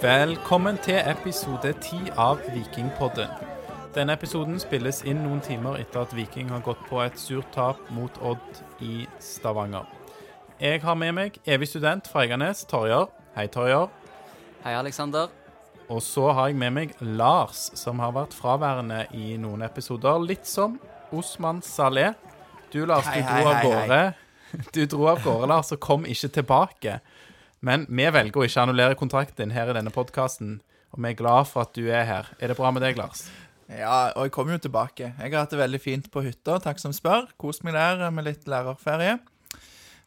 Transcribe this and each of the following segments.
Velkommen til episode ti av Vikingpodden. Denne episoden spilles inn noen timer etter at Viking har gått på et surt tap mot Odd i Stavanger. Jeg har med meg evig student fra Eiganes, Torjar. Hei, Torjar. Hei, Aleksander. Og så har jeg med meg Lars, som har vært fraværende i noen episoder. Litt som Osman Saleh. Du, Lars, Hei, du hei, dro av hei, gårde. Du dro av gårde, Lars, og kom ikke tilbake. Men vi velger å ikke annullere kontrakten din her i denne podkasten, og vi er glad for at du er her. Er det bra med deg, Lars? Ja, og jeg kommer jo tilbake. Jeg har hatt det veldig fint på hytta, takk som spør. Kost meg der med litt lærerferie.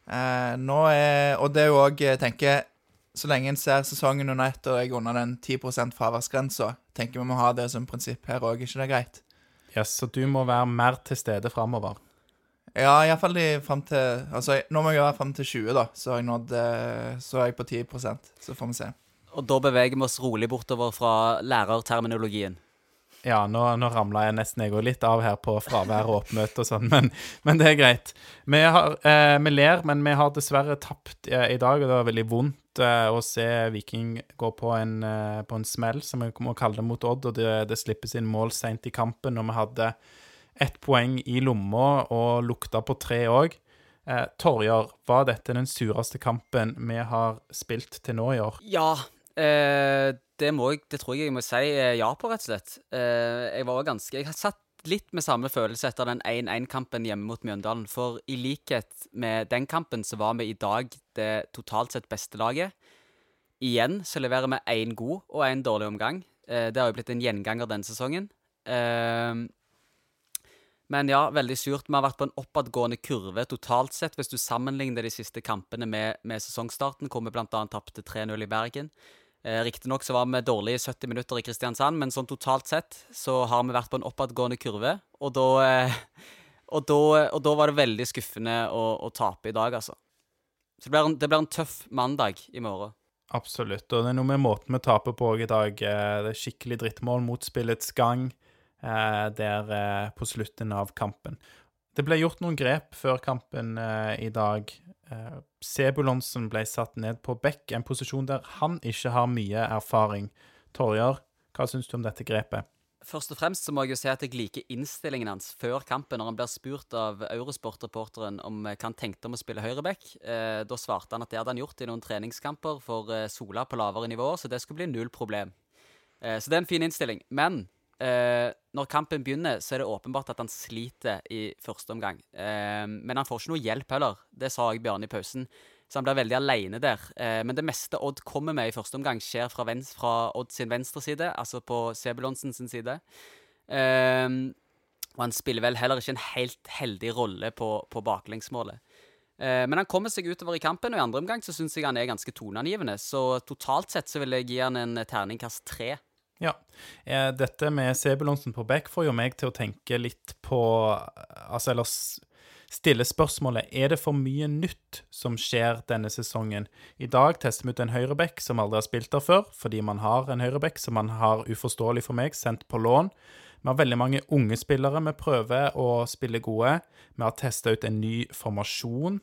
Eh, nå er, og det er jo òg, tenker Så lenge en ser sesongen under ett og jeg er under den 10% fraværsgrensa, tenker vi må ha det som prinsipp her òg, ikke det er greit? Ja, så du må være mer til stede framover. Ja, iallfall fram til Altså, nå må jeg være fram til 20, da. Så har jeg nådd eh, Så er jeg på 10% Så får vi se. Og da beveger vi oss rolig bortover fra lærerterminologien. Ja, nå, nå ramla jeg nesten jeg òg litt av her på fravær og oppmøte og sånn, men, men det er greit. Vi, har, eh, vi ler, men vi har dessverre tapt eh, i dag, og det var veldig vondt eh, å se Viking gå på en, eh, på en smell, som vi må kalle det, mot Odd, og det, det slippes inn mål seint i kampen, og vi hadde ett poeng i lomma og lukta på tre òg. Eh, Torjar, var dette den sureste kampen vi har spilt til nå i år? Ja, eh, det, jeg, det tror jeg jeg må si ja på, rett og slett. Eh, jeg var ganske Jeg har satt litt med samme følelse etter den 1-1-kampen hjemme mot Mjøndalen. For i likhet med den kampen, så var vi i dag det totalt sett beste laget. Igjen så leverer vi én god og én dårlig omgang. Eh, det har jo blitt en gjenganger denne sesongen. Eh, men ja, veldig surt. Vi har vært på en oppadgående kurve totalt sett, hvis du sammenligner de siste kampene med, med sesongstarten, hvor vi bl.a. tapte 3-0 i Bergen. Eh, Riktignok var vi dårlige i 70 minutter i Kristiansand, men sånn totalt sett så har vi vært på en oppadgående kurve. Og da, eh, og og da var det veldig skuffende å, å tape i dag, altså. Så det blir, en, det blir en tøff mandag i morgen. Absolutt. Og det er noe med måten vi taper på i dag. Eh, Det er skikkelig drittmål mot spillets gang der eh, på slutten av kampen. Det ble gjort noen grep før kampen eh, i dag. Eh, Sebulonsen ble satt ned på bekk, en posisjon der han ikke har mye erfaring. Torjar, hva syns du om dette grepet? Først og fremst så må jeg jo si at jeg liker innstillingen hans før kampen, når han blir spurt av Eurosport-reporteren om hva han tenkte om å spille høyreback. Eh, da svarte han at det hadde han gjort i noen treningskamper for eh, Sola på lavere nivå, så det skulle bli null problem. Eh, så det er en fin innstilling. Men eh, når kampen begynner, så er det åpenbart at han sliter i første omgang. Eh, men han får ikke noe hjelp heller. Det sa jeg Bjørn i pausen. Så han blir veldig alene der. Eh, men det meste Odd kommer med i første omgang, skjer fra, vens fra Odd sin venstre side, altså på Sebulonsen sin side. Eh, og han spiller vel heller ikke en helt heldig rolle på, på baklengsmålet. Eh, men han kommer seg utover i kampen, og i andre omgang så syns jeg han er ganske toneangivende. Så totalt sett så vil jeg gi han en terningkast tre. Ja. Eh, Dette med Sebulonsen på back får jo meg til å tenke litt på Altså, eller stille spørsmålet Er det for mye nytt som skjer denne sesongen? I dag tester vi ut en høyreback som aldri har spilt der før, fordi man har en høyreback som man har, uforståelig for meg, sendt på lån. Vi har veldig mange unge spillere vi prøver å spille gode. Vi har testa ut en ny formasjon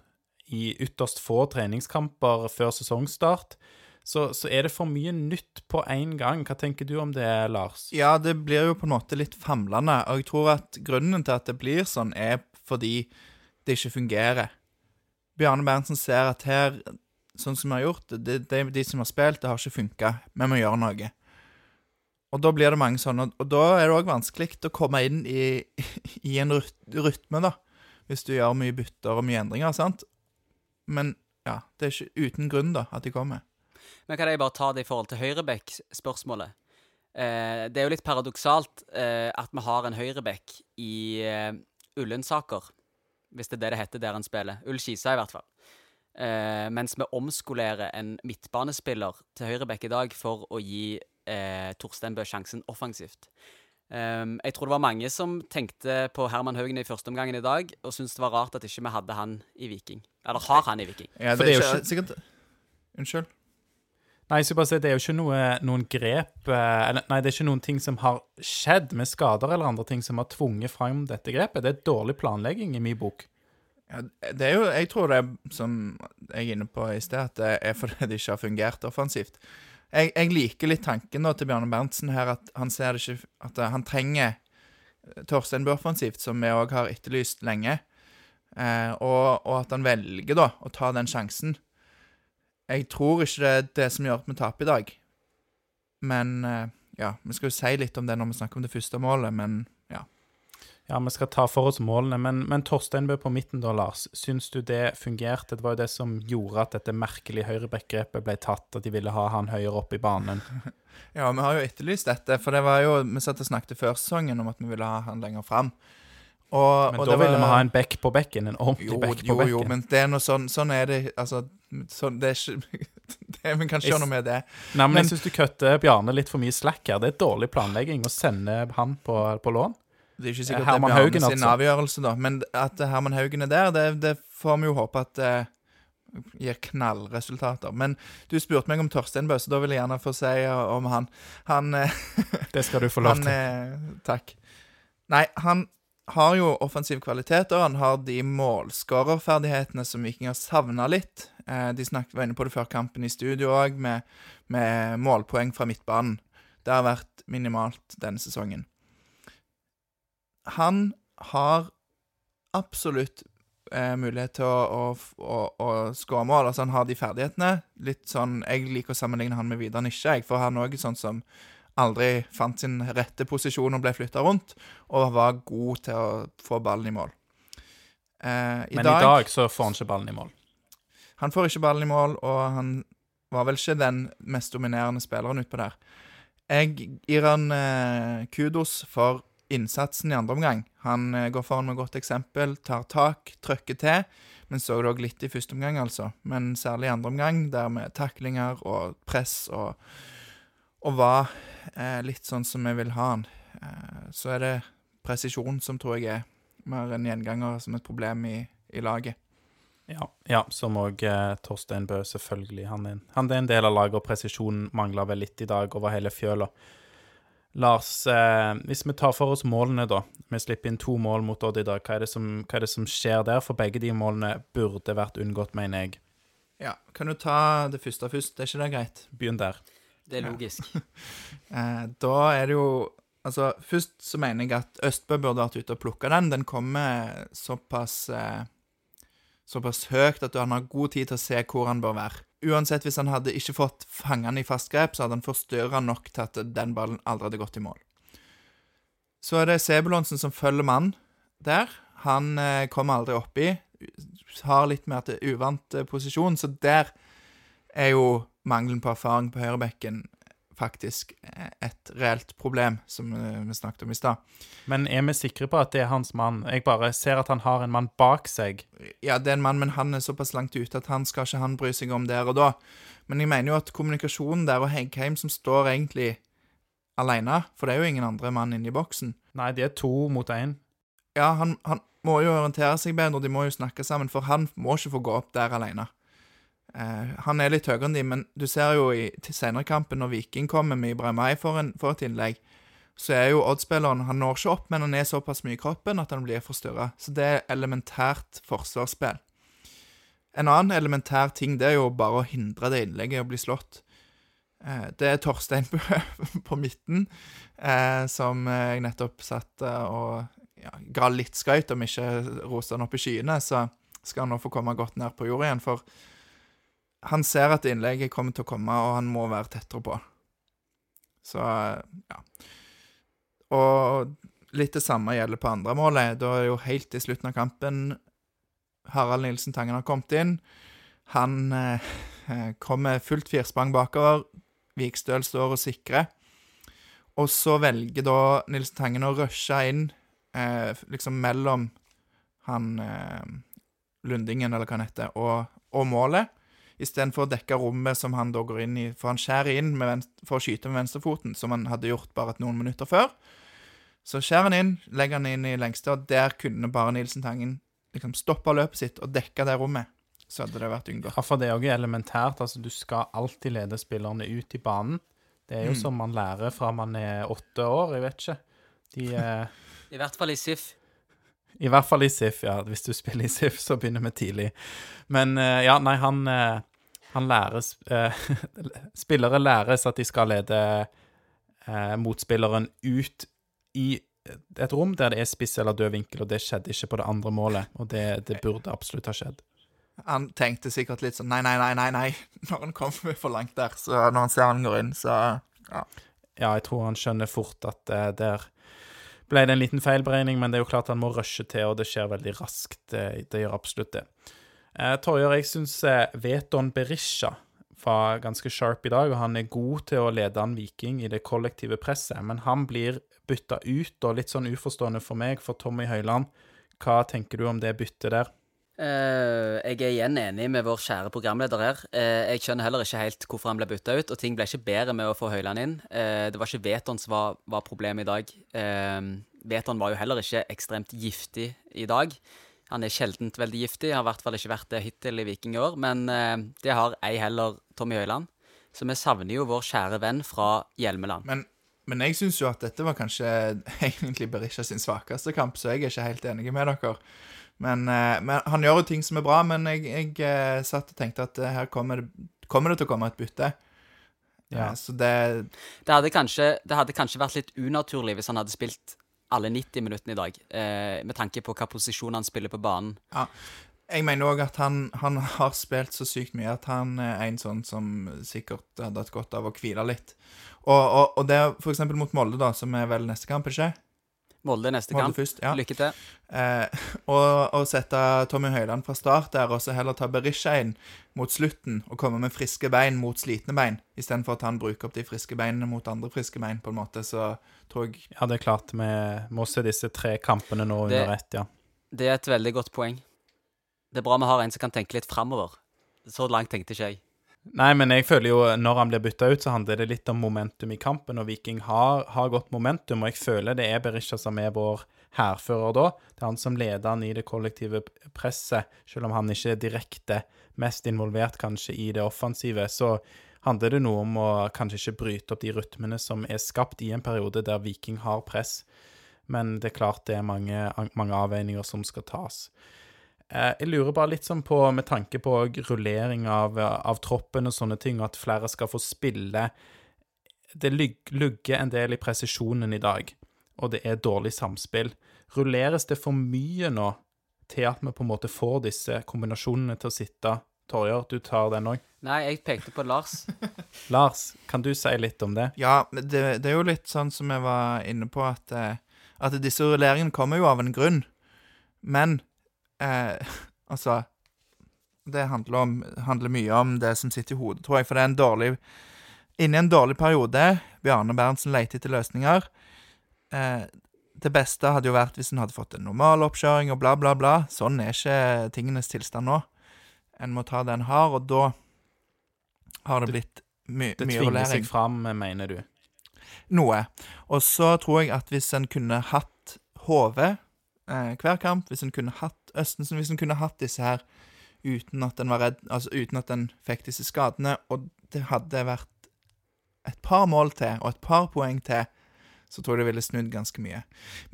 i ytterst få treningskamper før sesongstart. Så, så er det for mye nytt på én gang. Hva tenker du om det, Lars? Ja, det blir jo på en måte litt famlende, og jeg tror at grunnen til at det blir sånn, er fordi det ikke fungerer. Bjarne Berntsen ser at her, sånn som vi har gjort, det, det, de som har spilt, det har ikke funka. Vi må gjøre noe. Og da blir det mange sånne, og da er det òg vanskelig å komme inn i, i en rytme, da. Hvis du gjør mye bytter og mye endringer, sant. Men ja, det er ikke uten grunn, da, at de kommer. Men kan jeg bare ta det i forhold til Høyrebekk-spørsmålet? Eh, det er jo litt paradoksalt eh, at vi har en Høyrebekk i eh, Ullensaker, hvis det er det det heter der han spiller. Ull-Skisa, i hvert fall. Eh, mens vi omskolerer en midtbanespiller til Høyrebekk i dag for å gi eh, Torstein Bø sjansen offensivt. Um, jeg tror det var mange som tenkte på Herman Haugen i første omgangen i dag, og syntes det var rart at ikke vi hadde han i Viking. Eller har han i Viking. Ja, det er er jo ikke, sikkert Unnskyld. Nei, jeg skal bare si, Det er jo ikke noe, noen grep eh, eller, Nei, det er ikke noen ting som har skjedd med skader eller andre ting som har tvunget fram dette grepet. Det er dårlig planlegging i min bok. Ja, det er jo, jeg tror det er, som jeg er inne på i sted, at det er fordi det ikke har fungert offensivt. jeg, jeg liker litt tanken da til Bjarne Berntsen her, at han ser det ikke At eh, han trenger eh, Torstein Bø offensivt, som vi òg har etterlyst lenge. Eh, og, og at han velger da å ta den sjansen. Jeg tror ikke det er det som gjør at vi taper i dag. Men eh, ja, vi skal jo si litt om det når vi snakker om det første målet, men ja. Ja, vi skal ta for oss målene, men, men Torsteinbø på midten da, Lars. Syns du det fungerte? Det var jo det som gjorde at dette merkelige høyreback-grepet ble tatt, at de ville ha han høyere opp i banen. Ja, vi har jo etterlyst dette, for det var jo Vi satt og snakket før sesongen om at vi ville ha han lenger fram. Og, Men da ville vi ha en back på bekken, en ordentlig bekk back på jo, bekken. jo, men det er noe sånn Sånn er det Altså, sånn, det er ikke det, Vi kan ikke gjøre noe med det. Nei, men, men- jeg syns du kutter Bjarne litt for mye slack her. Det er dårlig planlegging å sende han på, på lån. Det er ikke sikkert Herman det er Haugen, Bjarne sin altså. avgjørelse, da. Men at Herman Haugen er der, det, det får vi jo håpe at det gir knallresultater. Men du spurte meg om Torstein Bø, så da vil jeg gjerne få si om han. Han eh, Det skal du få lov Han, til. eh, takk. Nei, han har jo offensiv kvalitet, og han har de målskårerferdighetene som Viking har savna litt. Eh, de snakket, var inne på det før kampen i studio òg, med, med målpoeng fra midtbanen. Det har vært minimalt denne sesongen. Han har absolutt eh, mulighet til å, å, å, å skåre mål. Altså, han har de ferdighetene. Litt sånn, Jeg liker å sammenligne han med Vidar Nisje, for han er også sånn som aldri fant sin rette posisjon og ble flytta rundt, og var god til å få ballen i mål. Eh, i Men dag, i dag så får han ikke ballen i mål. Han får ikke ballen i mål, og han var vel ikke den mest dominerende spilleren utpå der. Jeg gir han eh, kudos for innsatsen i andre omgang. Han eh, går foran med godt eksempel, tar tak, trykker til. Men så det òg litt i første omgang, altså. Men særlig i andre omgang, der med taklinger og press og Og var eh, litt sånn som vi vil ha den. Eh, så er det presisjon som tror jeg er mer en gjenganger som et problem i, i laget. Ja, ja som òg eh, Torstein Bø, selvfølgelig. Han er, en, han er en del av laget, og presisjonen mangler vel litt i dag over hele fjøla. Lars, eh, hvis vi tar for oss målene, da. Vi slipper inn to mål mot Odd i dag. Hva er, det som, hva er det som skjer der? For begge de målene burde vært unngått, mener jeg. Ja, Kan du ta det første først? Det Er ikke det greit? Begynn der. Det er logisk. Ja. da er det jo Altså, først så mener jeg at Østbø burde vært ute og plukka den. Den kommer såpass eh, Såpass høyt at han har god tid til å se hvor han bør være. Uansett, hvis han hadde ikke fått fange den i fast grep, så hadde han forstyrra nok til at den ballen aldri hadde gått i mål. Så er det Sebulonsen som følger mann der. Han eh, kommer aldri oppi. Har litt mer til uvant eh, posisjon, så der er jo mangelen på erfaring på høyrebekken faktisk et reelt problem, som eh, vi snakket om i stad. Men er vi sikre på at det er hans mann? Jeg bare ser at han har en mann bak seg. Ja, det er en mann, men han er såpass langt ute at han skal ikke han bry seg om der og da. Men jeg mener jo at kommunikasjonen der og Heggheim, som står egentlig alene, for det er jo ingen andre mann inne i boksen Nei, de er to mot én. Ja, han, han må jo orientere seg bedre, de må jo snakke sammen, for han må ikke få gå opp der alene. Eh, han er litt høyere enn de, men du ser jo i senere kampen når Viking kommer med Ibrahimai for, for et innlegg, så er jo Odd-spilleren Han når ikke opp, men han er såpass mye i kroppen at han blir forstyrra. Så det er elementært forsvarsspill. En annen elementær ting det er jo bare å hindre det innlegget i å bli slått. Eh, det er Torstein Bø på midten, eh, som jeg nettopp satt og ja, ga litt skryt, om ikke roste han opp i skyene, så skal han nå få komme godt ned på jorda igjen. For han ser at innlegget kommer til å komme, og han må være tettere på. Så ja. Og litt det samme gjelder på andre målet. Da er jo helt i slutten av kampen Harald Nilsen Tangen har kommet inn. Han eh, kommer fullt firsprang bakover. Vikstøl står og sikrer. Og så velger da Nilsen Tangen å rushe inn eh, liksom mellom han eh, Lundingen, eller hva han heter, og, og målet. Istedenfor å dekke rommet som han da går inn i. For han skjærer inn med venstre, for å skyte med venstrefoten, som han hadde gjort bare noen minutter før. Så skjærer han inn, legger han inn i lengste, og der kunne bare Nilsen Tangen liksom stoppa løpet sitt og dekka det rommet. Så hadde det vært unngått. Ja, for det er jo elementært. Altså, du skal alltid lede spillerne ut i banen. Det er jo Mm. som man lærer fra man er åtte år, jeg vet ikke. De eh, I hvert fall i SIF. I hvert fall i SIF, ja. Hvis du spiller i SIF, så begynner vi tidlig. Men eh, ja, nei, han eh, Han læres eh, Spillere læres at de skal lede eh, motspilleren ut i et rom der det er spiss eller død vinkel, og det skjedde ikke på det andre målet. Og det, det burde absolutt ha skjedd. Han tenkte sikkert litt sånn nei, nei, nei, nei, nei, når han kommer for langt der. Så når han ser han går inn, så ja. Ja, jeg tror han skjønner fort at eh, der ble det en liten feilberegning, men det er jo klart han må rushe til, og det skjer veldig raskt. Det, det gjør absolutt det. Eh, Torjer, jeg syns eh, Veton Berisha var ganske sharp i dag, og han er god til å lede en Viking i det kollektive presset, men han blir bytta ut, og litt sånn uforstående for meg, for Tommy Høiland. Hva tenker du om det byttet der? Uh, jeg er igjen enig med vår kjære programleder her. Uh, jeg skjønner heller ikke helt hvorfor han ble bytta ut, og ting ble ikke bedre med å få Høyland inn. Uh, det var ikke Veton som var, var problemet i dag. Veton var jo heller ikke ekstremt giftig i dag. Han er sjeldent veldig giftig, har i hvert fall ikke vært det hittil i Viking i år. Men det har ei heller Tommy Høiland. Så vi savner jo vår kjære venn fra Hjelmeland. Men, men jeg syns jo at dette var kanskje egentlig Berisha sin svakeste kamp, så jeg er ikke helt enig med dere. Men, eh, men Han gjør jo ting som er bra, men jeg, jeg eh, satt og tenkte at eh, her kommer det, kommer det til å komme et bytte. Ja. Eh, Så det Det hadde, kanskje, det hadde kanskje vært litt unaturlig hvis han hadde spilt alle 90 minuttene i dag, eh, med tanke på hva posisjon han spiller på banen. Jeg mener òg at han, han har spilt så sykt mye at han er en sånn som sikkert hadde hatt godt av å hvile litt. Og, og, og det for eksempel mot Molde, da, som er vel neste kamp, ikke? Molde neste Molde kamp. først, ja. Lykke til. Eh, og, å sette Tommy Høiland fra start der, og så heller ta Berisha inn mot slutten og komme med friske bein mot slitne bein, istedenfor at han bruker opp de friske beinene mot andre friske bein, på en måte, så tror jeg Ja, det er klart vi må se disse tre kampene nå Det- under ett, ja. Det er et veldig godt poeng. Det er bra vi har en som kan tenke litt framover. Så langt tenkte ikke jeg. Nei, men jeg føler jo når han blir bytta ut, så handler det litt om momentum i kampen, og Viking har, har godt momentum, og jeg føler det er Berisha som er vår hærfører da. Det er han som leder han i det kollektive presset, selv om han ikke er direkte mest involvert kanskje i det offensive, så handler det noe om å kanskje ikke bryte opp de rytmene som er skapt i en periode der Viking har press. Men det er klart det er mange, mange avveininger som skal tas. Eh, Jeg lurer bare litt sånn på, med tanke på rullering av, av troppen og sånne ting, og at flere skal få spille Det lugger en del i presisjonen i dag, og det er dårlig samspill. Rulleres det for mye nå til at vi på en måte får disse kombinasjonene til å sitte? Torjer, du tar den òg. Nei, jeg pekte på Lars. Lars, kan du si litt om det? Ja, det, det er jo litt sånn som jeg var inne på, at, eh, at disse rulleringene kommer jo av en grunn. Men eh, altså Det handler, om, handler mye om det som sitter i hodet, tror jeg. For det er en dårlig Inni en dårlig periode Bjarne Berntsen leter etter løsninger. Eh, det beste hadde jo vært hvis en hadde fått en normal oppkjøring og bla, bla, bla. Sånn er ikke tingenes tilstand nå. En må ta det en har, og da har det blitt my Det mye tvinger seg fram, mener du? Noe. Og så tror jeg at hvis en kunne hatt HV eh, hver kamp, hvis en kunne hatt Østensen, hvis en kunne hatt disse her uten at en var redd, altså uten at en fikk disse skadene, og det hadde vært et par mål til og et par poeng til, så tror jeg det ville snudd ganske mye.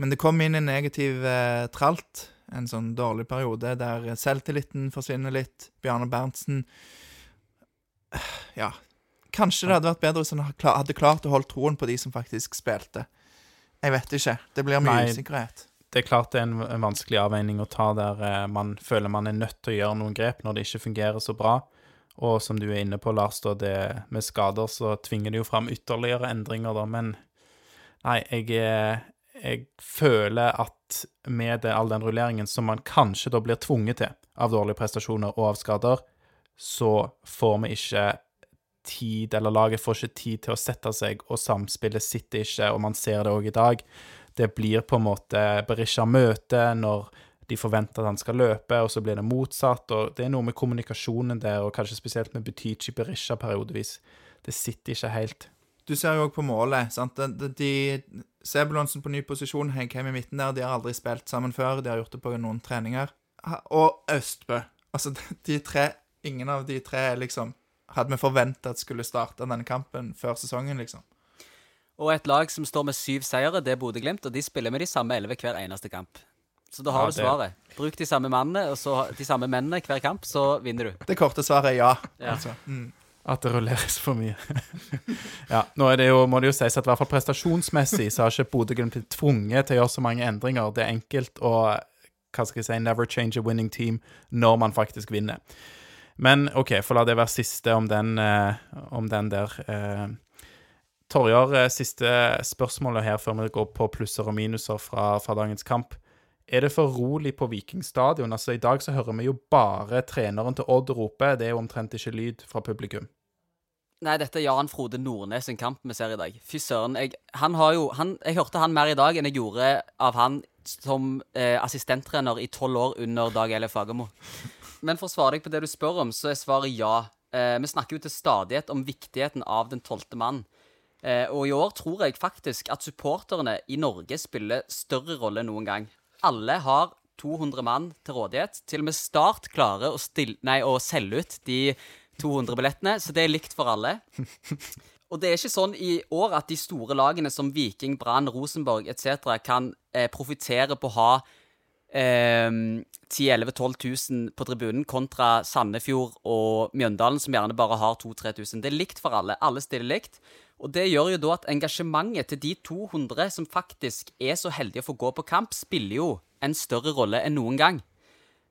Men det kom inn en negativ eh, tralt, en sånn dårlig periode der selvtilliten forsvinner litt. Bjarne Berntsen Ja. Kanskje det hadde vært bedre hvis han hadde klart å holde troen på de som faktisk spilte. Jeg vet ikke. Det blir mye Nei. usikkerhet. Det er klart det er en, en vanskelig avveining å ta der eh, man føler man er nødt til å gjøre noen grep når det ikke fungerer så bra. Og som du er inne på, Lars, da, det med skader, så tvinger det jo fram ytterligere endringer, da. Men nei, jeg, eh, jeg føler at med det, all den rulleringen som man kanskje da blir tvunget til av dårlige prestasjoner og av skader, så får vi ikke tid, eller laget får ikke tid til å sette seg, og samspillet sitter ikke, og man ser det òg i dag det blir på en måte Berisha møte når de forventer at han skal løpe, og så blir det motsatt. og Det er noe med kommunikasjonen der, og kanskje spesielt med Butichi Berisha periodevis. Det sitter ikke helt. Du ser jo òg på målet. sant? De, de Sebulonsen på ny posisjon, Hegheim i midten der, de har aldri spilt sammen før. De har gjort det på noen treninger. Og Østbø. Altså, de tre Ingen av de tre liksom hadde vi forventa at skulle starte denne kampen før sesongen, liksom. Og et lag som står med syv seire, det er Bodø-Glimt, og de spiller med de samme elleve hver eneste kamp. Så da har Ja, du det- svaret. Bruk de samme mannene, og så de samme mennene hver kamp, så vinner du. Det korte svaret er ja. Ja. Altså. Mm. At det rulleres for mye. ja, nå er det jo, må det jo sies at i hvert fall prestasjonsmessig så har ikke Bodø-Glimt blitt tvunget til å gjøre så mange endringer. Det er enkelt å hva skal jeg si, never change a winning team når man faktisk vinner. Men OK, for la det være siste om den, eh, om den der. Eh, Torjar, eh, siste spørsmålet her før vi går på plusser og minuser fra, fra dagens kamp. Er det for rolig på Viking stadion? Altså, I dag så hører vi jo bare treneren til Odd rope. Det er jo omtrent ikke lyd fra publikum. Nei, dette er Jan Frode Nordnes sin kamp vi ser i dag. Fy søren. Jeg, han har jo, han, jeg hørte han mer i dag enn jeg gjorde av han som eh, assistenttrener i tolv år under Dag Eilif Fagermo. Men for å svare deg på det du spør om, så er svaret ja. Eh, vi snakker jo til stadighet om viktigheten av den tolvte mann. Eh, og i år tror jeg faktisk at supporterne i Norge spiller større rolle enn noen gang. Alle har 200 mann til rådighet. Til og med Start klarer å, stille, nei, å selge ut de 200 billettene, så det er likt for alle. Og det er ikke sånn i år at de store lagene som Viking, Brann, Rosenborg etc. kan eh, profitere på å ha eh, 10 11 12 000 på tribunen, kontra Sandefjord og Mjøndalen, som gjerne bare har 2000-3000. Det er likt for alle. Alle stiller likt. Og det gjør jo da at engasjementet til de 200 som faktisk er så heldige å få gå på kamp, spiller jo en større rolle enn noen gang.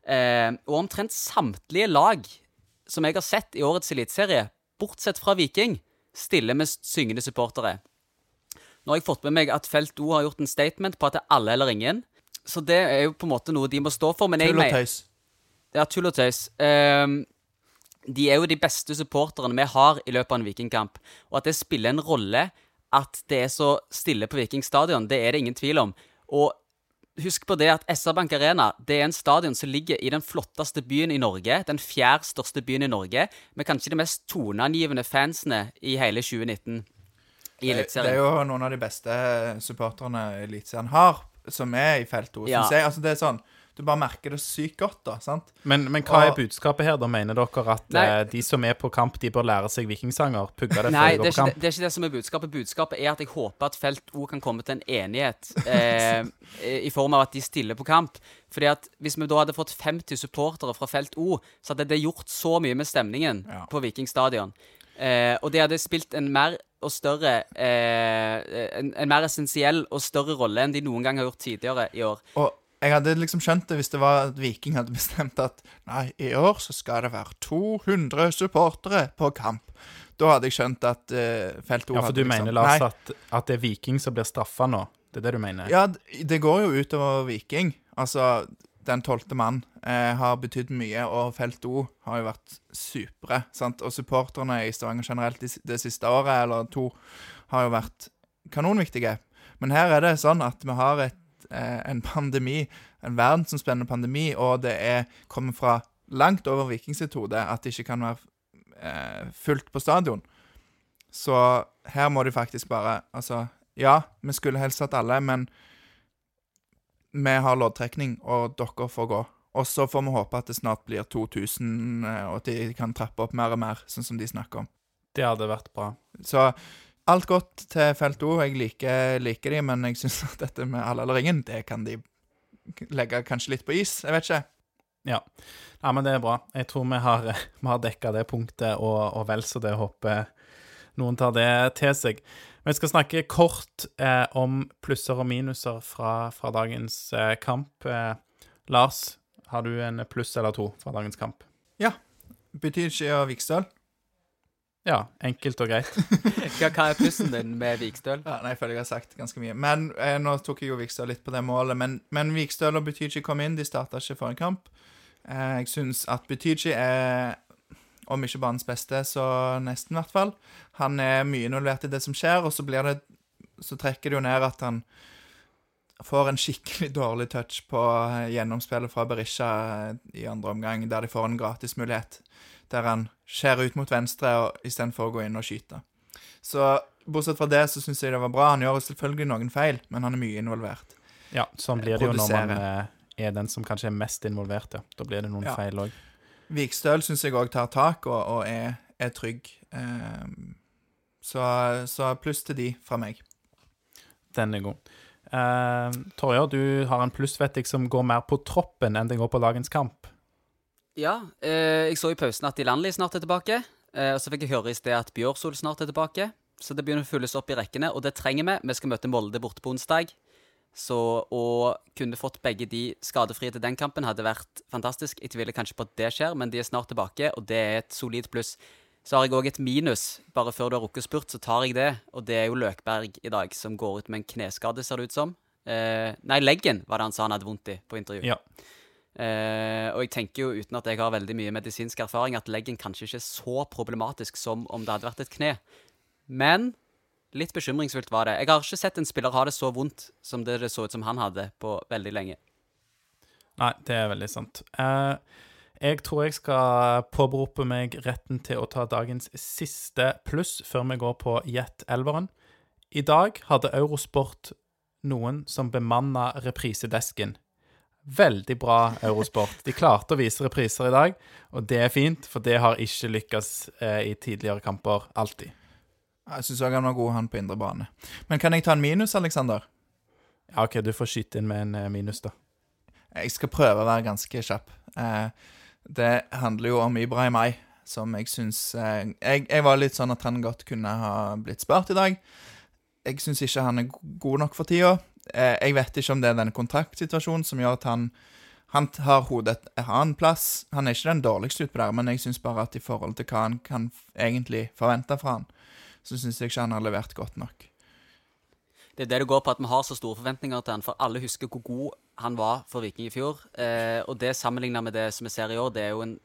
Eh, og omtrent samtlige lag som jeg har sett i årets eliteserie, bortsett fra Viking, stiller med syngende supportere. Nå har jeg fått med meg at Felt O har gjort en statement på at det er alle eller ingen. Så det er jo på en måte noe de må stå for. Men Tull og tøys. Ja, tull og tøys. Ehm, de er jo de beste supporterne vi har i løpet av en vikingkamp. Og at det spiller en rolle at det er så stille på Viking stadion, det er det ingen tvil om. Og husk på det at SR Bank Arena det er en stadion som ligger i den flotteste byen i Norge. Den fjerde største byen i Norge, med kanskje de mest toneangivende fansene i hele 2019. I Det, det er jo noen av de beste supporterne Eliteserien har, som er i felt O. Ja. jeg. Altså, det er sånn Du bare merker det sykt godt, da. sant? Men, men hva er budskapet her? Da mener dere at Nei. eh, de som er på kamp, de bør lære seg vikingsanger? Pugge det før de går på kamp? Nei, det er ikke det som er budskapet. Budskapet er at jeg håper at Felt O kan komme til en enighet eh, i form av at de stiller på kamp. Fordi at Hvis vi da hadde fått 50 supportere fra Felt O, så hadde det gjort så mye med stemningen Ja. på Viking stadion. Eh, og det hadde spilt en mer og større eh, en, en mer essensiell og større rolle enn de noen gang har gjort tidligere i år. Og jeg hadde liksom skjønt det hvis det var at Viking hadde bestemt at nei, i år så skal det være 200 supportere på kamp. Da hadde jeg skjønt at uh, Felt O Ja, for du du liksom mener, Lars, at, at det er Viking som blir straffa nå? Det er det du mener? Ja, det går jo utover Viking. Altså, den tolvte mann eh, har betydd mye, og Felt O har jo vært supre. sant? Og supporterne i Stavanger generelt det, det siste året eller to har jo vært kanonviktige. Men her er det sånn at vi har et, eh, en pandemi, en verdensomspennende pandemi, og det er kommer fra langt over Viking sitt hode at det ikke kan være eh, fullt på stadion. Så her må de faktisk bare Altså, ja, vi skulle helst hatt alle, men vi har loddtrekning, og dere får gå. Og så får vi håpe at det snart blir 2000, eh, og at de kan trappe opp mer og mer, sånn som de snakker om. Det hadde vært bra. Så alt godt til Felt O. Jeg liker, liker de, men jeg syns at dette med alle eller ingen, det kan de legge kanskje litt på is. Jeg vet ikke. Ja. ja, men det er bra. Jeg tror vi har, vi har dekka det punktet, og, og vel så det. Håper noen tar det til seg. Vi skal snakke kort eh, om plusser og minuser fra, fra dagens eh, kamp. Eh, Lars, har du en pluss eller to fra dagens kamp? Ja. Betyr ikke å Vikstøl? Ja, enkelt og greit. Hva, hva er plussen din med Vikstøl? Ja, nei, jeg føler jeg har sagt ganske mye. Men eh, Nå tok jeg jo Vikstøl litt på det målet, men, men Vikstøl og Butychi kom inn. De starta ikke for en kamp. Eh, jeg syns at Butychi er, om ikke banens beste, så nesten i hvert fall. Han er mye involvert i det som skjer, og så blir det Så trekker det jo ned at han får en skikkelig dårlig touch på eh, gjennomspillet fra Berisha eh, i andre omgang, der de får en gratismulighet. Der han skjærer ut mot venstre istedenfor å gå inn og skyte. Så bortsett fra det så syns jeg det var bra. Han gjør selvfølgelig noen feil, men han er mye involvert. Ja, sånn blir det jo når man eh, er den som kanskje er mest involvert, ja. Da blir det noen Ja. feil òg. Vikstøl syns jeg òg tar tak og, og er, er trygg. Um, så, så pluss til de fra meg. Den er god. Uh, Torjer, du har en plussvettig som går mer på troppen enn den går på dagens kamp. Ja, eh, jeg så i pausen at Ilanli snart er tilbake. Eh, og så fikk jeg høre i sted at Bjørsol snart er tilbake. Så det begynner å fylles opp i rekkene, og det trenger vi. Vi skal møte Molde borte på onsdag. Så å kunne fått begge de skadefrie til den kampen hadde vært fantastisk. Jeg tviler kanskje på at det skjer, men de er snart tilbake, og det er et solid pluss. Så har jeg òg et minus. Bare før du har rukket spurt, så tar jeg det. Og det er jo Løkberg i dag, som går ut med en kneskade, ser det ut som. Eh, nei, leggen var det han sa han hadde vondt i på intervju. Ja. Eh, og jeg tenker jo, uten at jeg har veldig mye medisinsk erfaring, at leggen kanskje ikke er så problematisk som om det hadde vært et kne. Men litt bekymringsfullt var det. Jeg har ikke sett en spiller ha det så vondt som det det så ut som han hadde på veldig lenge. Nei, det er veldig sant. Eh, jeg tror jeg skal påberope meg retten til å ta dagens siste pluss før vi går på Jet Elveren. I dag hadde Eurosport noen som bemanna reprisedesken. Veldig bra Eurosport. De klarte å vise repriser i dag, og det er fint, for det har ikke lykkes eh, i tidligere kamper alltid. Jeg syns òg han var god, han på indre bane. Men kan jeg ta en minus, Aleksander? Ja, OK, du får skyte inn med en eh, minus, da. Jeg skal prøve å være ganske kjapp. Eh, det handler jo om Ibrahim Ay, som jeg syns eh, jeg, jeg, var litt sånn at han godt kunne ha blitt spart i dag. Jeg syns ikke han er god nok for tida. Eh, jeg vet ikke om det er den kontraktsituasjonen som gjør at han han har hodet et annet plass. Han er ikke den dårligste utpå der, men jeg syns bare at i forhold til hva han kan egentlig forvente fra han, så syns jeg ikke han har levert godt nok. Det er det det går på at vi har så store forventninger til han, for alle husker hvor god han var for Viking i fjor. Eh, og det sammenlignet med det som vi ser i år, det er jo en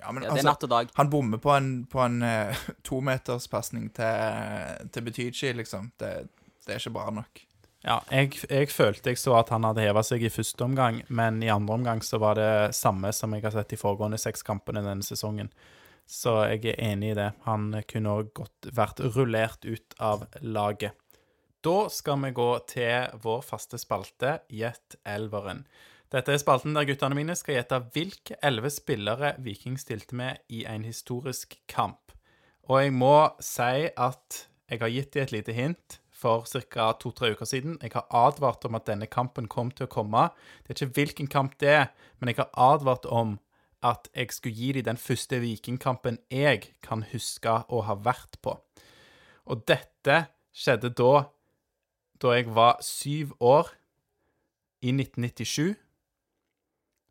ja, men, ja, Det er altså, natt og dag. Han bommer på en, på en uh, tometerspasning til, til Betychi, liksom. Det, det er ikke bra nok. Ja, jeg, jeg, følte jeg så at han hadde heva seg i første omgang, men i andre omgang så var det samme som jeg har sett i foregående seks kampene denne sesongen. Så jeg er enig i det. Han kunne òg godt vært rullert ut av laget. Da skal vi gå til vår faste spalte, Gjett elveren. Dette er spalten der guttene mine skal gjette hvilke elleve spillere Viking stilte med i en historisk kamp. Og jeg må si at jeg har gitt dem et lite hint for ca. to-tre uker siden. Jeg har advart om at denne kampen kom til å komme. Det er ikke hvilken kamp det er, men jeg har advart om at jeg skulle gi dem den første vikingkampen jeg kan huske å ha vært på. Og dette skjedde da da jeg var syv år, i 1997.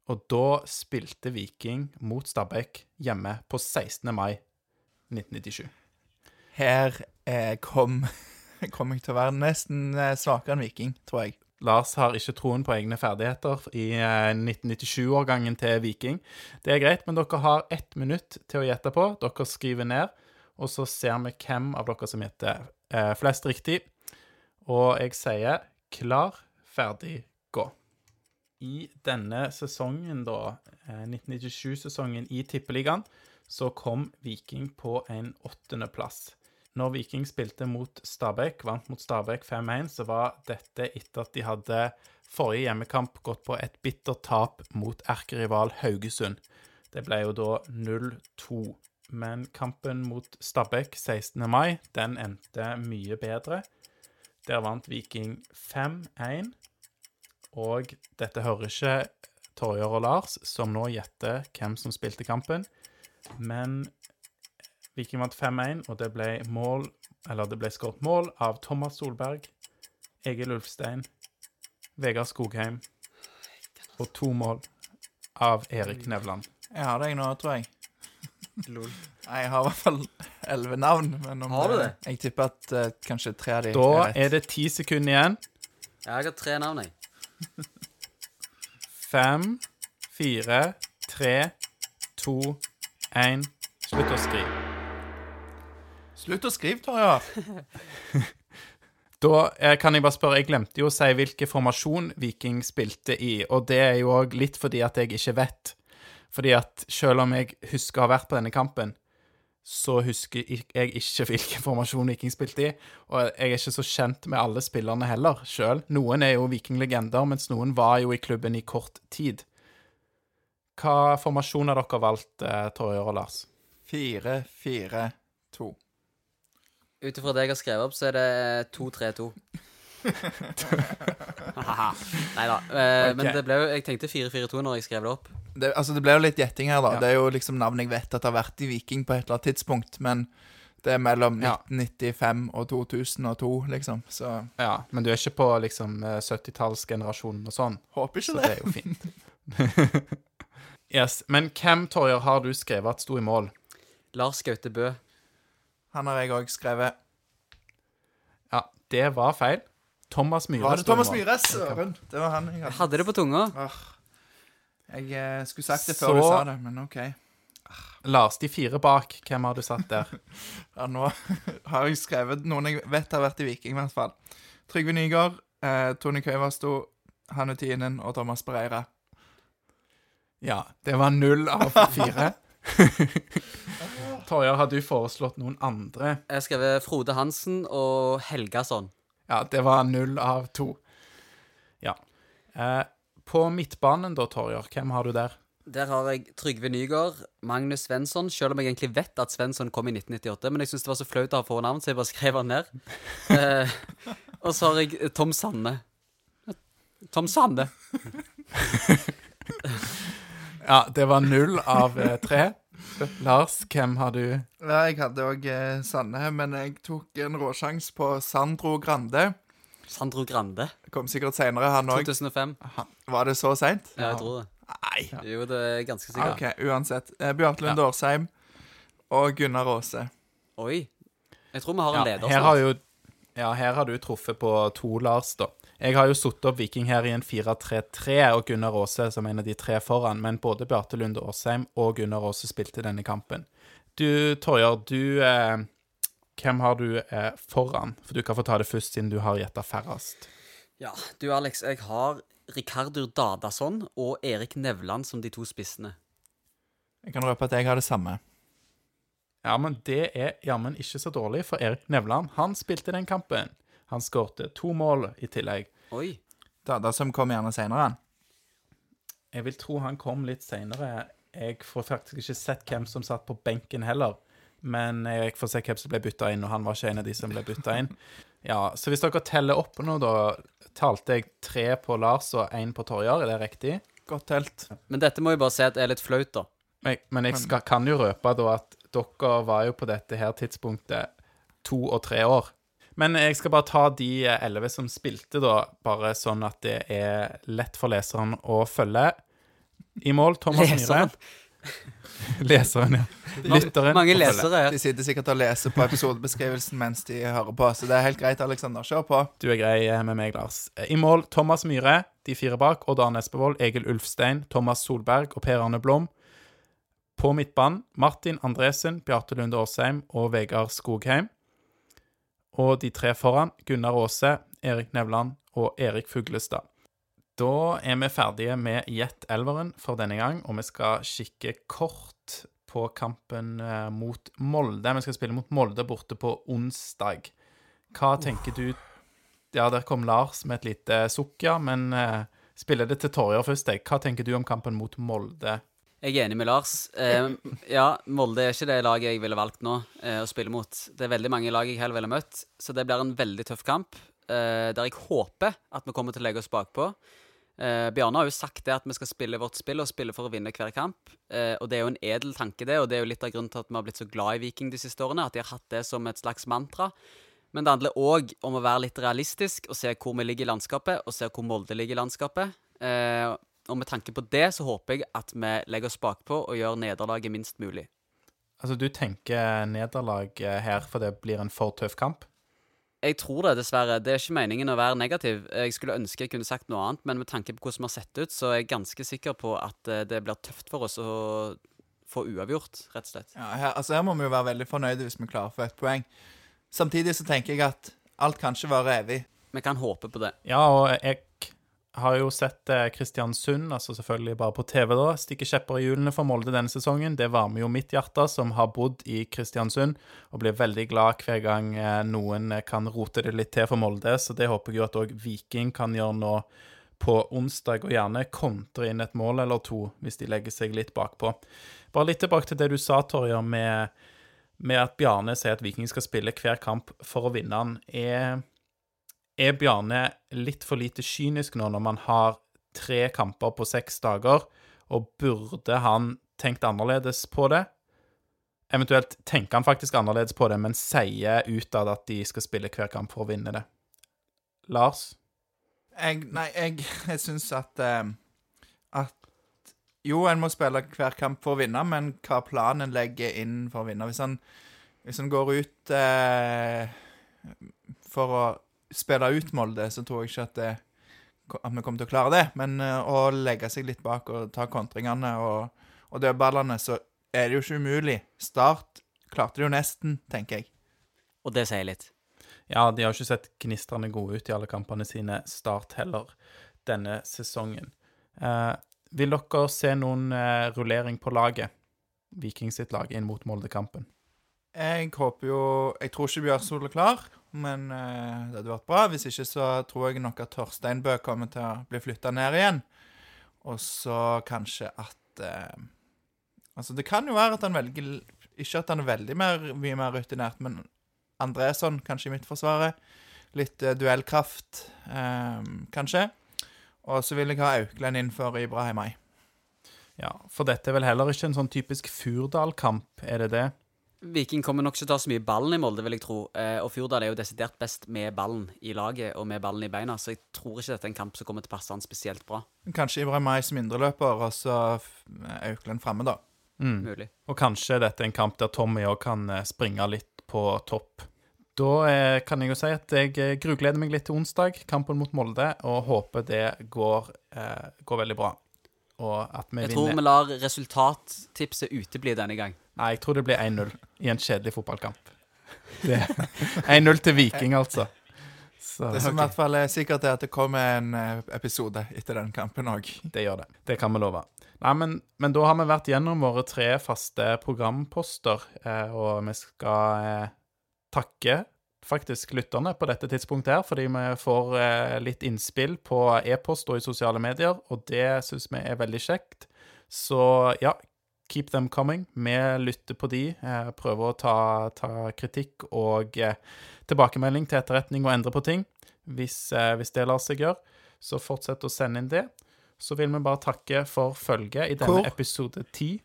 Og da spilte Viking mot Stabæk hjemme på 16. mai 1997. Her eh, kom kommer jeg til å være nesten eh, svakere enn Viking, tror jeg. Lars har ikke troen på egne ferdigheter i 1997-årgangen eh, til Viking. Det er greit, men dere har ett minutt til å gjette på. Dere skriver ned, og så ser vi hvem av dere som gjetter eh, flest riktig. Og jeg sier klar, ferdig, gå. I denne sesongen, da, 1997-sesongen i Tippeligaen, så kom Viking på en åttendeplass når Viking spilte mot Stabæk, vant mot Stabæk 5-1, så var dette etter at de hadde forrige hjemmekamp gått på et bittert tap mot erkerival Haugesund. Det ble jo da 0-2. Men kampen mot Stabæk 16. mai, den endte mye bedre. Der vant Viking 5-1. Og dette hører ikke Torjer og Lars, som nå gjetter hvem som spilte kampen. Men Viking vant 5-1, og det ble mål Eller det ble skåret mål av Thomas Solberg, Egil Ulfstein, Vegard Skogheim og to mål av Erik Nevland. Jeg har deg nå, tror jeg. Lol. Nei, jeg har i hvert fall elleve navn. Men om har du det? Jeg tipper at uh, kanskje tre av de Da er, er det ti sekunder igjen. Jeg har tre navn, jeg. Fem, fire, tre, to, én. Slutt å skrive. Slutt å skrive, Torjar. da eh, kan jeg bare spørre, jeg glemte jo å si hvilken formasjon Viking spilte i, og det er jo òg litt fordi at jeg ikke vet. Fordi at selv om jeg husker å ha vært på denne kampen, så husker jeg ikke hvilken formasjon Viking spilte i. Og jeg er ikke så kjent med alle spillerne heller, sjøl. Noen er jo Viking-legender, mens noen var jo i klubben i kort tid. Hva formasjon har dere valgt, Torje og Lars? Fire, fire, to. Ut ifra det jeg har skrevet opp, så er det 2-3-2. Nei da. Eh, Men Ok. det ble jo Jeg tenkte 4-4-2 når jeg skrev det opp. Det, altså, det ble jo litt gjetting her, da. Ja. Det er jo liksom navn jeg vet at har vært i Viking på et eller annet tidspunkt, men det er mellom Ja. 1995 og 2002, liksom. Så Ja, men du er ikke på liksom eh, 70-tallsgenerasjonen og sånn, håper så ikke det det. er jo fint. yes, Men hvem, Torjer, har du skrevet at sto i mål? Lars Gaute Bø. Han har jeg òg skrevet. Ja, det var feil. Thomas Myhre Var det Thomas. Myhre? Søren. Det var han jeg Jeg hadde. hadde det på tunga. Jeg eh, skulle sagt det før Så- du sa det, men OK. Lars, de fire bak, hvem har du satt der? Ja, nå har jeg skrevet noen jeg vet har vært i Viking, i hvert fall. Trygve Nygaard, eh, Tony Køivasto, Hanne Tienen og Thomas Bereira. Ja, det var null av fire. Torjer, har du foreslått noen andre? Jeg skrev Frode Hansen og Helgason. Ja, det var null av to. Ja. Eh, på midtbanen da, Torjar, hvem har du der? Der har jeg Trygve Nygaard, Magnus Svensson, selv om jeg egentlig vet at Svensson kom i 1998. Men jeg syns det var så flaut å ha fornavn, så jeg bare skrev han ned. Eh, og så har jeg Tom Sanne. Tom Sanne. Ja, det var null av eh, tre. Lars, hvem har du? Ja, jeg hadde òg eh, Sanne, men jeg tok en råsjanse på Sandro Grande. Sandro Grande. Kom sikkert seinere, han òg. 2005. Var det så seint? Ja, jeg tror det. Nei. Jo, det er ganske sikkert. OK, uansett. Eh, Bjarte Lund Årsheim og Gunnar Aase. Oi. Jeg tror vi har en Ja, leder her har jo, ja, her har du truffet på to Lars, da. Jeg har jo satt opp Viking her i en 4-3-3 og Gunnar Aase som en av de tre foran, men både Bjarte Lunde Aasheim og Gunnar Aase spilte denne kampen. Du, Torjer, du eh, Hvem har du eh, foran? For du kan få ta det først, siden du har gjetta færrest. Ja, du Alex, jeg har Rikardur Dadason og Erik Nevland som de to spissene. Jeg kan røpe at jeg har det samme. Ja, men det er jammen ikke så dårlig, for Erik Nevland, han spilte den kampen. Han skårte to mål i tillegg. Oi. Dada som kom gjerne seinere. Jeg vil tro han kom litt seinere. Jeg får faktisk ikke sett hvem som satt på benken heller. Men jeg får se hvem som ble bytta inn, og han var ikke en av de som ble bytta inn. Ja, Så hvis dere teller opp nå, da talte jeg tre på Lars og én på Torjar. Er det riktig? Godt telt. Men dette må jo bare si at det er litt flaut, da. Men, men jeg skal, kan jo røpe da at dere var jo på dette her tidspunktet to og tre år. Men jeg skal bare ta de elleve som spilte, da, bare sånn at det er lett for leseren å følge. I mål Thomas Leseren. Myhre. Leseren, ja. Lytteren. Mange lesere ja. De sitter sikkert og leser på episodebeskrivelsen mens de hører på, så det er helt greit, Aleksander. Kjør på. Du er grei med meg, Lars. I mål Thomas Myhre, de fire bak, Odd Arne Espevold, Egil Ulfstein, Thomas Solberg og Per Arne Blom. På midtbanen Martin Andresen, Bjarte Lunde Åsheim og Vegard Skogheim. Og de tre foran Gunnar Aase, Erik Nevland og Erik Fuglestad. Da er vi ferdige med Gjett elveren for denne gang, og vi skal kikke kort på kampen eh, mot Molde. Vi skal spille mot Molde borte på onsdag. Hva tenker du Ja, der kom Lars med et lite sukk, ja, men eh, spiller det til Torjer først, jeg. Hva tenker du om kampen mot Molde? Jeg er enig med Lars. Eh, ja, Molde er ikke det laget jeg ville valgt nå eh, å spille mot. Det er veldig mange lag jeg heller ville møtt, så det blir en veldig tøff kamp. Eh, der jeg håper at vi kommer til å legge oss bakpå. Eh, Bjarne har jo sagt det at vi skal spille vårt spill og spille for å vinne hver kamp. Eh, og det er jo en edel tanke, det, og det er jo litt av grunnen til at vi har blitt så glad i Viking de siste årene. At de har hatt det som et slags mantra. Men det handler òg om å være litt realistisk og se hvor vi ligger i landskapet, og se hvor Molde ligger i landskapet. Eh, og med tanke på det så håper jeg at vi legger oss bakpå og gjør nederlaget minst mulig. Altså, du tenker nederlag eh, her for det blir en for tøff kamp? Jeg tror det, dessverre. Det er ikke meningen å være negativ. Jeg skulle ønske jeg kunne sagt noe annet, men med tanke på hvordan vi har sett ut, så er jeg ganske sikker på at eh, det blir tøft for oss å få uavgjort, rett og slett. Ja, her, altså her må vi jo være veldig fornøyde hvis vi klarer å få ett poeng. Samtidig så tenker jeg at alt kan ikke vare evig. Vi kan håpe på det. Ja, og jeg har jo sett eh, Kristiansund, altså selvfølgelig bare på TV, da, stikke kjepper i hjulene for Molde denne sesongen. Det varmer jo mitt hjerte, som har bodd i Kristiansund, og blir veldig glad hver gang eh, noen eh, kan rote det litt til for Molde. Så det håper jeg jo at òg Viking kan gjøre nå på onsdag, og gjerne kontre inn et mål eller to hvis de legger seg litt bakpå. Bare litt tilbake til det du sa, Torjer, med, med at Bjarne sier at Viking skal spille hver kamp for å vinne den. Er, er Bjarne litt for lite kynisk nå når man har tre kamper på seks dager, og burde han tenkt annerledes på det? Eventuelt tenker han faktisk annerledes på det, men sier utad at de skal spille hver kamp for å vinne det. Lars? Jeg, nei, jeg, jeg syns at eh, At Jo, en må spille hver kamp for å vinne, men hva planen legger inn for å vinne Hvis han, hvis han går ut eh, for å spille ut Molde, så tror jeg ikke at, det, at vi kommer til å klare det. Men eh, å legge seg litt bak og ta kontringene og, og dødballene, så er det jo ikke umulig. Start klarte det jo nesten, tenker jeg. Og det sier litt. Ja, de har ikke sett gnistrende gode ut i alle kampene sine, Start heller, denne sesongen. Eh, vil dere se noen eh, rullering på laget? Viking sitt lag inn mot Molde-kampen. Jeg håper jo Jeg tror ikke Bjørsol er klar, men uh, det hadde vært bra. Hvis ikke så tror jeg nok at Torstein Bø kommer til å bli flytta ned igjen. Og så kanskje at uh, Altså, det kan jo være at han velger Ikke at han er veldig mer, mye mer rutinert, men Andresson kanskje i midtforsvaret. Litt uh, duellkraft, kanskje. Og så vil jeg ha Auklend inn for Ibrahimai. Ja, for dette er vel heller ikke en sånn typisk Furdal-kamp, er det det? Viking kommer nok ikke til å ta så mye ballen i Molde, vil jeg tro. Eh, og Fjordal er jo desidert best med ballen i laget og med ballen i beina, så jeg tror ikke dette er en kamp som kommer til å passe han spesielt bra. Kanskje Ibrahimai som indreløper, og så f- Auklend framme, da. Mm. Mulig. Og kanskje dette er en kamp der Tommy òg kan eh, springe litt på topp. Da eh, kan jeg jo si at jeg eh, grugleder meg litt til onsdag, kampen mot Molde, og håper det går, eh, går veldig bra. Og at vi Jeg tror vinner vi lar resultattipset utebli denne gang. Nei, jeg tror det blir 1-0 i en kjedelig fotballkamp. 1-0 til Viking, altså. Så Det som i hvert fall er sikkert, er at det kommer en eh, episode etter den kampen òg. det gjør det. Det kan vi love. Nei, men, men da har vi vært gjennom våre tre faste programposter, eh, og vi skal eh, takke faktisk lytterne på dette tidspunktet her, fordi vi får eh, litt innspill på e-post og i sosiale medier, og det syns vi er veldig kjekt. Så ja, keep them coming. Vi lytter på de, eh, prøver å ta, ta kritikk og eh, tilbakemelding til etterretning og endre på ting. Hvis, hvis det lar seg gjøre, så fortsett å sende inn det. Så vil vi bare takke for følget i denne Hvor? episode ti.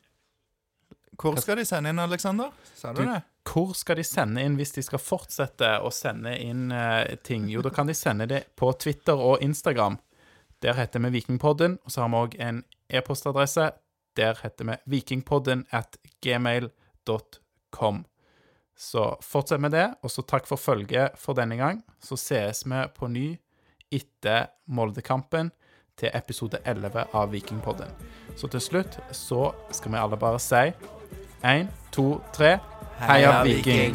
Hvor skal de sende inn, Aleksander? Sa du Du- det? Hvor skal de sende inn hvis de skal fortsette å sende inn eh, ting? Jo, da kan de sende det på Twitter og Instagram. Der heter vi Vikingpodden, og så har vi òg en e-postadresse. Der heter vi vikingpodden at gmail.com. Så fortsett med det, og så takk for følget for denne gang. Så sees vi på ny etter Moldekampen til episode 11 av Vikingpodden. Så til slutt så skal vi alle bare si én, to, tre Heia Viking!